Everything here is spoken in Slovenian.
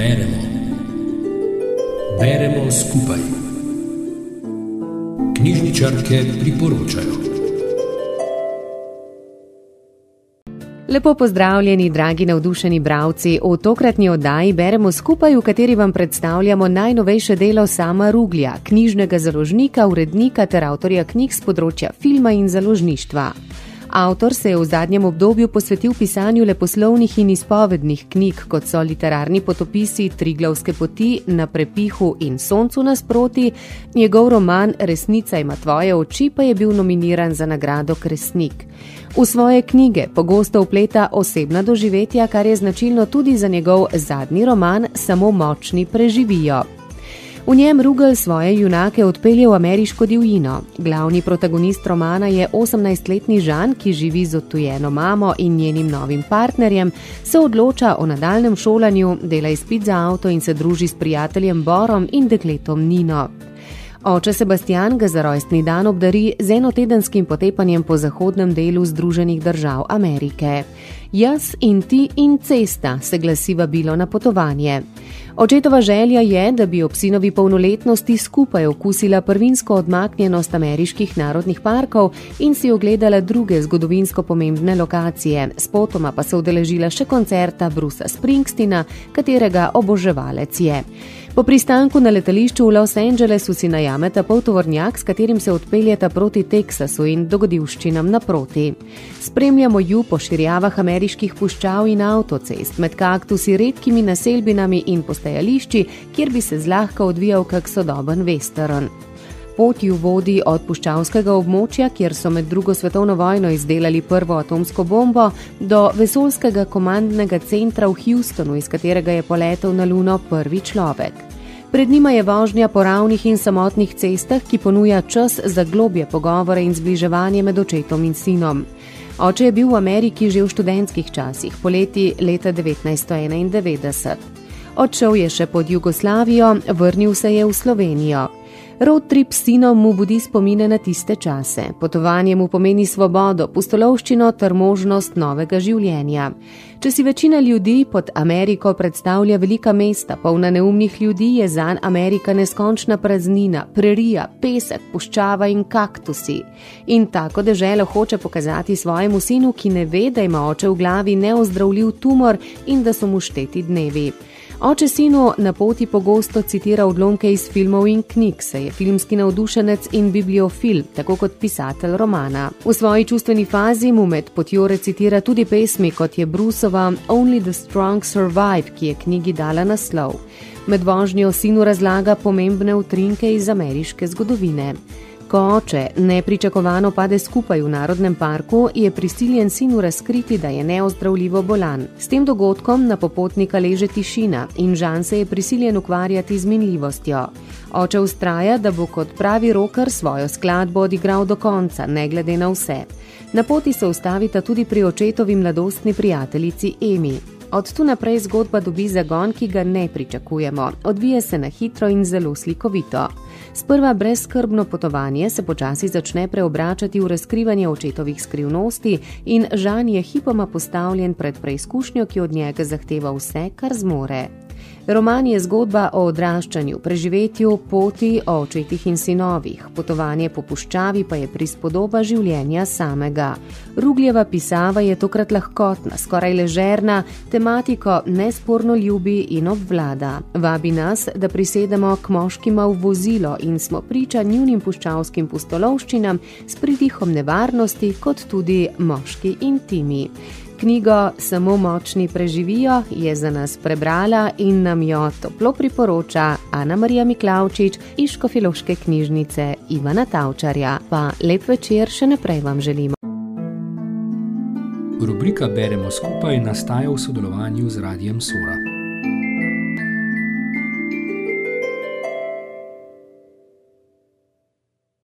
Beremo. Beremo skupaj. Knjižničarke priporočajo. Lepo pozdravljeni, dragi navdušeni bralci. V tokratni oddaji beremo skupaj, v kateri vam predstavljamo najnovejše delo sama Ruglja, knjižnega založnika, urednika ter avtorja knjig z področja filma in založništva. Avtor se je v zadnjem obdobju posvetil pisanju leposlovnih in izpovednih knjig, kot so literarni potopisi Triglavske poti na prepihu in soncu nasproti, njegov roman Resnica ima tvoje oči pa je bil nominiran za nagrado Kresnik. V svoje knjige pogosto upleta osebna doživetja, kar je značilno tudi za njegov zadnji roman Samo močni preživijo. V njem Rugel svoje junake odpelje v ameriško divjino. Glavni protagonist romana je 18-letni Žan, ki živi z odtujeno mamo in njenim novim partnerjem, se odloča o nadaljem šolanju, dela izpit za avto in se druži s prijateljem Borom in dekletom Nino. Oče Sebastian ga za rojstni dan obdari z enotedenskim potepanjem po zahodnem delu Združenih držav Amerike. Jaz in ti in cesta se glasi vabilo na potovanje. Očetova želja je, da bi ob sinovi polnoletnosti skupaj okusila prvinsko odmaknjenost ameriških narodnih parkov in si ogledala druge zgodovinsko pomembne lokacije, spotoma pa se udeležila še koncerta Brusa Springstina, katerega oboževalec je. Po pristanku na letališču v Los Angelesu si najameta poltovornjak, s katerim se odpeljeta proti Teksasu in dogodivščinam naproti. Spremljamo ju po širjavah ameriških puščav in avtocest, med kaktusi, redkimi naselbinami in postajališči, kjer bi se zlahka odvijal kak sodoben western. Pot ju vodi od puščavskega območja, kjer so med drugo svetovno vojno izdelali prvo atomsko bombo, do vesolskega komandnega centra v Houstonu, iz katerega je poletel na Luno prvi človek. Pred njima je vožnja po ravnih in samotnih cestah, ki ponuja čas za globje pogovore in zbliževanje med očetom in sinom. Oče je bil v Ameriki že v študentskih časih, poleti leta 1991. Odšel je še pod Jugoslavijo, vrnil se je v Slovenijo. Road trip s sinom mu budi spomine na tiste čase. Potovanje mu pomeni svobodo, pustolovščino ter možnost novega življenja. Če si večina ljudi pod Ameriko predstavlja velika mesta, polna neumnih ljudi, je zanj Amerika neskončna praznina, prerija, pesek, puščava in kaktusi. In tako deželo hoče pokazati svojemu sinu, ki ne ve, da ima oče v glavi neozdravljiv tumor in da so mu šteti dnevi. Oče sinu na poti pogosto citira odlomke iz filmov in knjig, saj je filmski navdušenec in bibliofil, tako kot pisatelj romana. V svoji čustveni fazi mu med potjo recitira tudi pesmi, kot je Brusova Only the Strong Survive, ki je knjigi dala naslov. Med vožnjo sinu razlaga pomembne utrinke iz ameriške zgodovine. Ko oče nepričakovano pade skupaj v narodnem parku, je prisiljen sinu razkriti, da je neozdravljivo bolan. S tem dogodkom na popotnika leže tišina in Žan se je prisiljen ukvarjati z minljivostjo. Oče ustraja, da bo kot pravi roker svojo skladbo odigral do konca, ne glede na vse. Na poti se ustavita tudi pri očetovi mladostni prijateljici Emi. Od tu naprej zgodba dobi zagon, ki ga ne pričakujemo. Odvija se na hitro in zelo slikovito. Sprva brezskrbno potovanje se počasi začne preobračati v razkrivanje očetovih skrivnosti in Žan je hipoma postavljen pred preizkušnjo, ki od njega zahteva vse, kar zmore. Roman je zgodba o odraščanju, preživetju, poti o očetih in sinovih, potovanje po puščavi pa je prispodoba življenja samega. Rugljeva pisava je tokrat lahkotna, skoraj ležerna, tematiko nesporno ljubi in obvlada. Vabi nas, da prisedemo k moškima v vozilo in smo priča njunim puščavskim pustolovščinam s pridihom nevarnosti, kot tudi moški intimi. Knjigo Samo močni preživijo je za nas prebrala in nam jo toplo priporoča Ana Marija Miklavčič iz Škofiloške knjižnice Ivana Tavčarja. Pa lep večer še naprej vam želimo. Rubrika Beremo skupaj nastaja v sodelovanju z Radijem Sora.